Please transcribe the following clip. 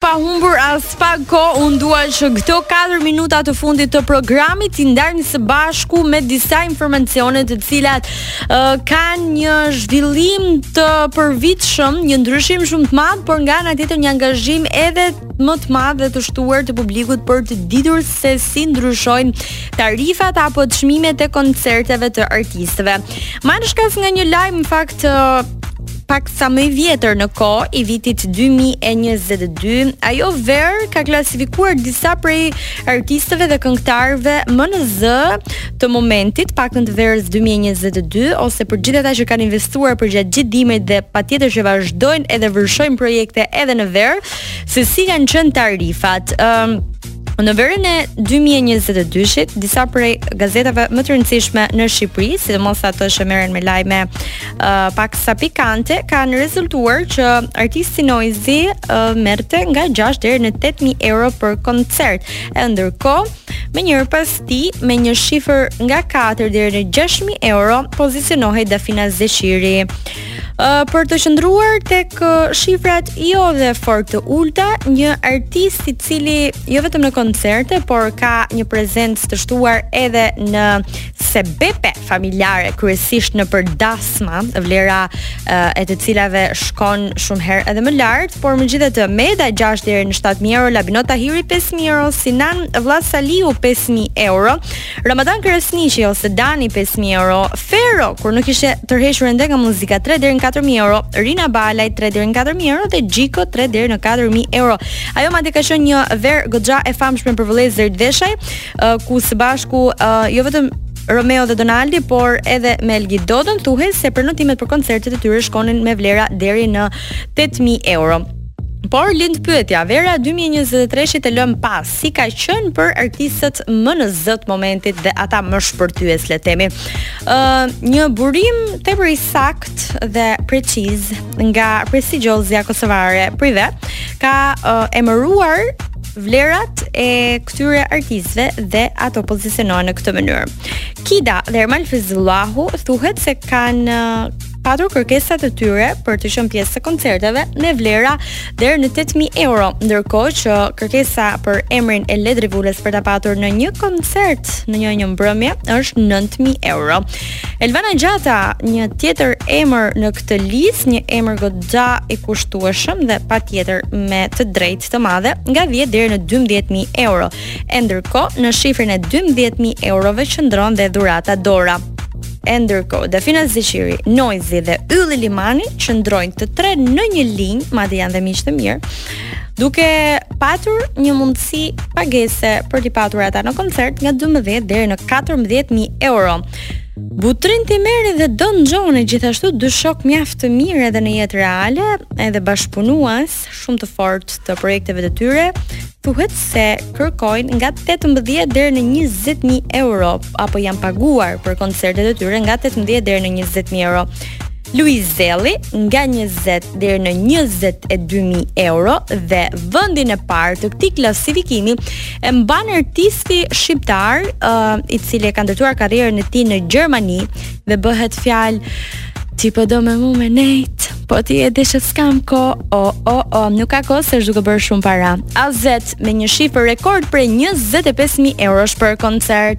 Pa humbur as pak kohë, unë dua që këto 4 minuta të fundit të programit t'i ndajmë së bashku me disa informacione të cilat uh, kanë një zhvillim të përvitshëm, një ndryshim shumë të madh, por nga ana tjetër një angazhim edhe më të madh dhe të shtuar të publikut për të ditur se si ndryshojnë tarifat apo çmimet e koncerteve të artistëve. Marrë shkas nga një lajm në fakt uh, paksa më i vjetër në kohë i vitit 2022, ajo verë ka klasifikuar disa prej artistëve dhe këngëtarëve më në zë të momentit, pak në të verës 2022 ose për gjithë ata që kanë investuar përgjatë gjithë dimrit dhe patjetër që vazhdojnë edhe vërshojnë projekte edhe në verë, se si kanë qenë tarifat. Ëm um, Në verën e 2022-shit, disa prej gazetave më të rëndësishme në Shqipëri, sidomos ato që merren me lajme uh, paksa pikante, kanë rezultuar që artisti Noizy uh, merrte nga 6 deri në 8000 euro për koncert. E ndërkohë, menjëherë pas tij me një shifër nga 4 deri në 6000 euro pozicionohej Dafina Zeqiri. Uh, për të qëndruar tek uh, shifrat jo dhe fort të ulta, një artist i cili jo vetëm në koncerte, por ka një prezencë të shtuar edhe në sebepe familjare, kryesisht nëpër dasma, vlera uh, e të cilave shkon shumë herë edhe më lart, por megjithatë Meda 6 deri në 7000 euro, Labinot Tahiri 5000 euro, Sinan Vllasaliu 5000 euro. Ramadan Krasniqi ose Dani 5000 euro, Fero kur nuk ishte tërhequr ende nga muzika 3 deri në 4000 euro, Rina Balaj 3 deri në 4000 euro dhe Gjiko 3 deri në 4000 euro. Ajo madje ka qenë një verë goxha e famshme për vëllezërit Veshaj, ku së bashku jo vetëm Romeo dhe Donaldi, por edhe me Elgi Dodon thuhej se prenotimet për koncertet e tyre shkonin me vlera deri në 8000 euro. Por lind pyetja, vera e 2023-shit që lamë pas. si ka qenë për artistët më në zë të momentit dhe ata më shpërthyes le të themi. Ë uh, një burim tepër i saktë dhe preciz nga prestigjiozja kosovare Prive ka uh, emëruar vlerat e këtyre artistëve dhe ato pozicionohen në këtë mënyrë. Kida dhe Ermal Fejzullahu thuhet se kanë uh, patur kërkesat e tyre për të qenë pjesë të koncerteve me vlera deri në 8000 euro, ndërkohë që kërkesa për emrin e Ledri Vulës për ta patur në një koncert në një një mbrëmje është 9000 euro. Elvana Gjata, një tjetër emër në këtë listë, një emër goxha i kushtueshëm dhe patjetër me të drejtë të madhe, nga 10 deri në 12000 euro. E ndërkohë, në shifrën e 12000 eurove qëndron dhe Dhurata Dora. E ndërkohë, Dafina Zeqiri, Noizi dhe Ylli Limani qëndrojnë të tre në një linjë, madje janë dhe miq të mirë, duke patur një mundësi pagese për t'i patur ata në koncert nga 12 deri në 14000 euro. Butrint Imeri dhe Don Xhoni gjithashtu dy shokë mjaft të mirë edhe në jetë reale, edhe bashkëpunues, shumë të fortë të projekteve të tyre, thuhet se kërkojnë nga 18 deri në 20000 euro apo janë paguar për koncertet e tyre nga 18 deri në 20000 euro. Luiz Ejlli nga 20 deri në 22000 euro dhe vendin e parë të këtij klasifikimi e mban artisti shqiptar uh, i cili e ka ndërtuar karrierën e tij në Gjermani dhe bëhet fjalë ti po do me mu me nejt Po ti e di që s'kam kohë, o, o, o, nuk ka kohë se është duke bërë shumë para. Azet, me një shifër rekord prej 25.000 eurosh për koncert.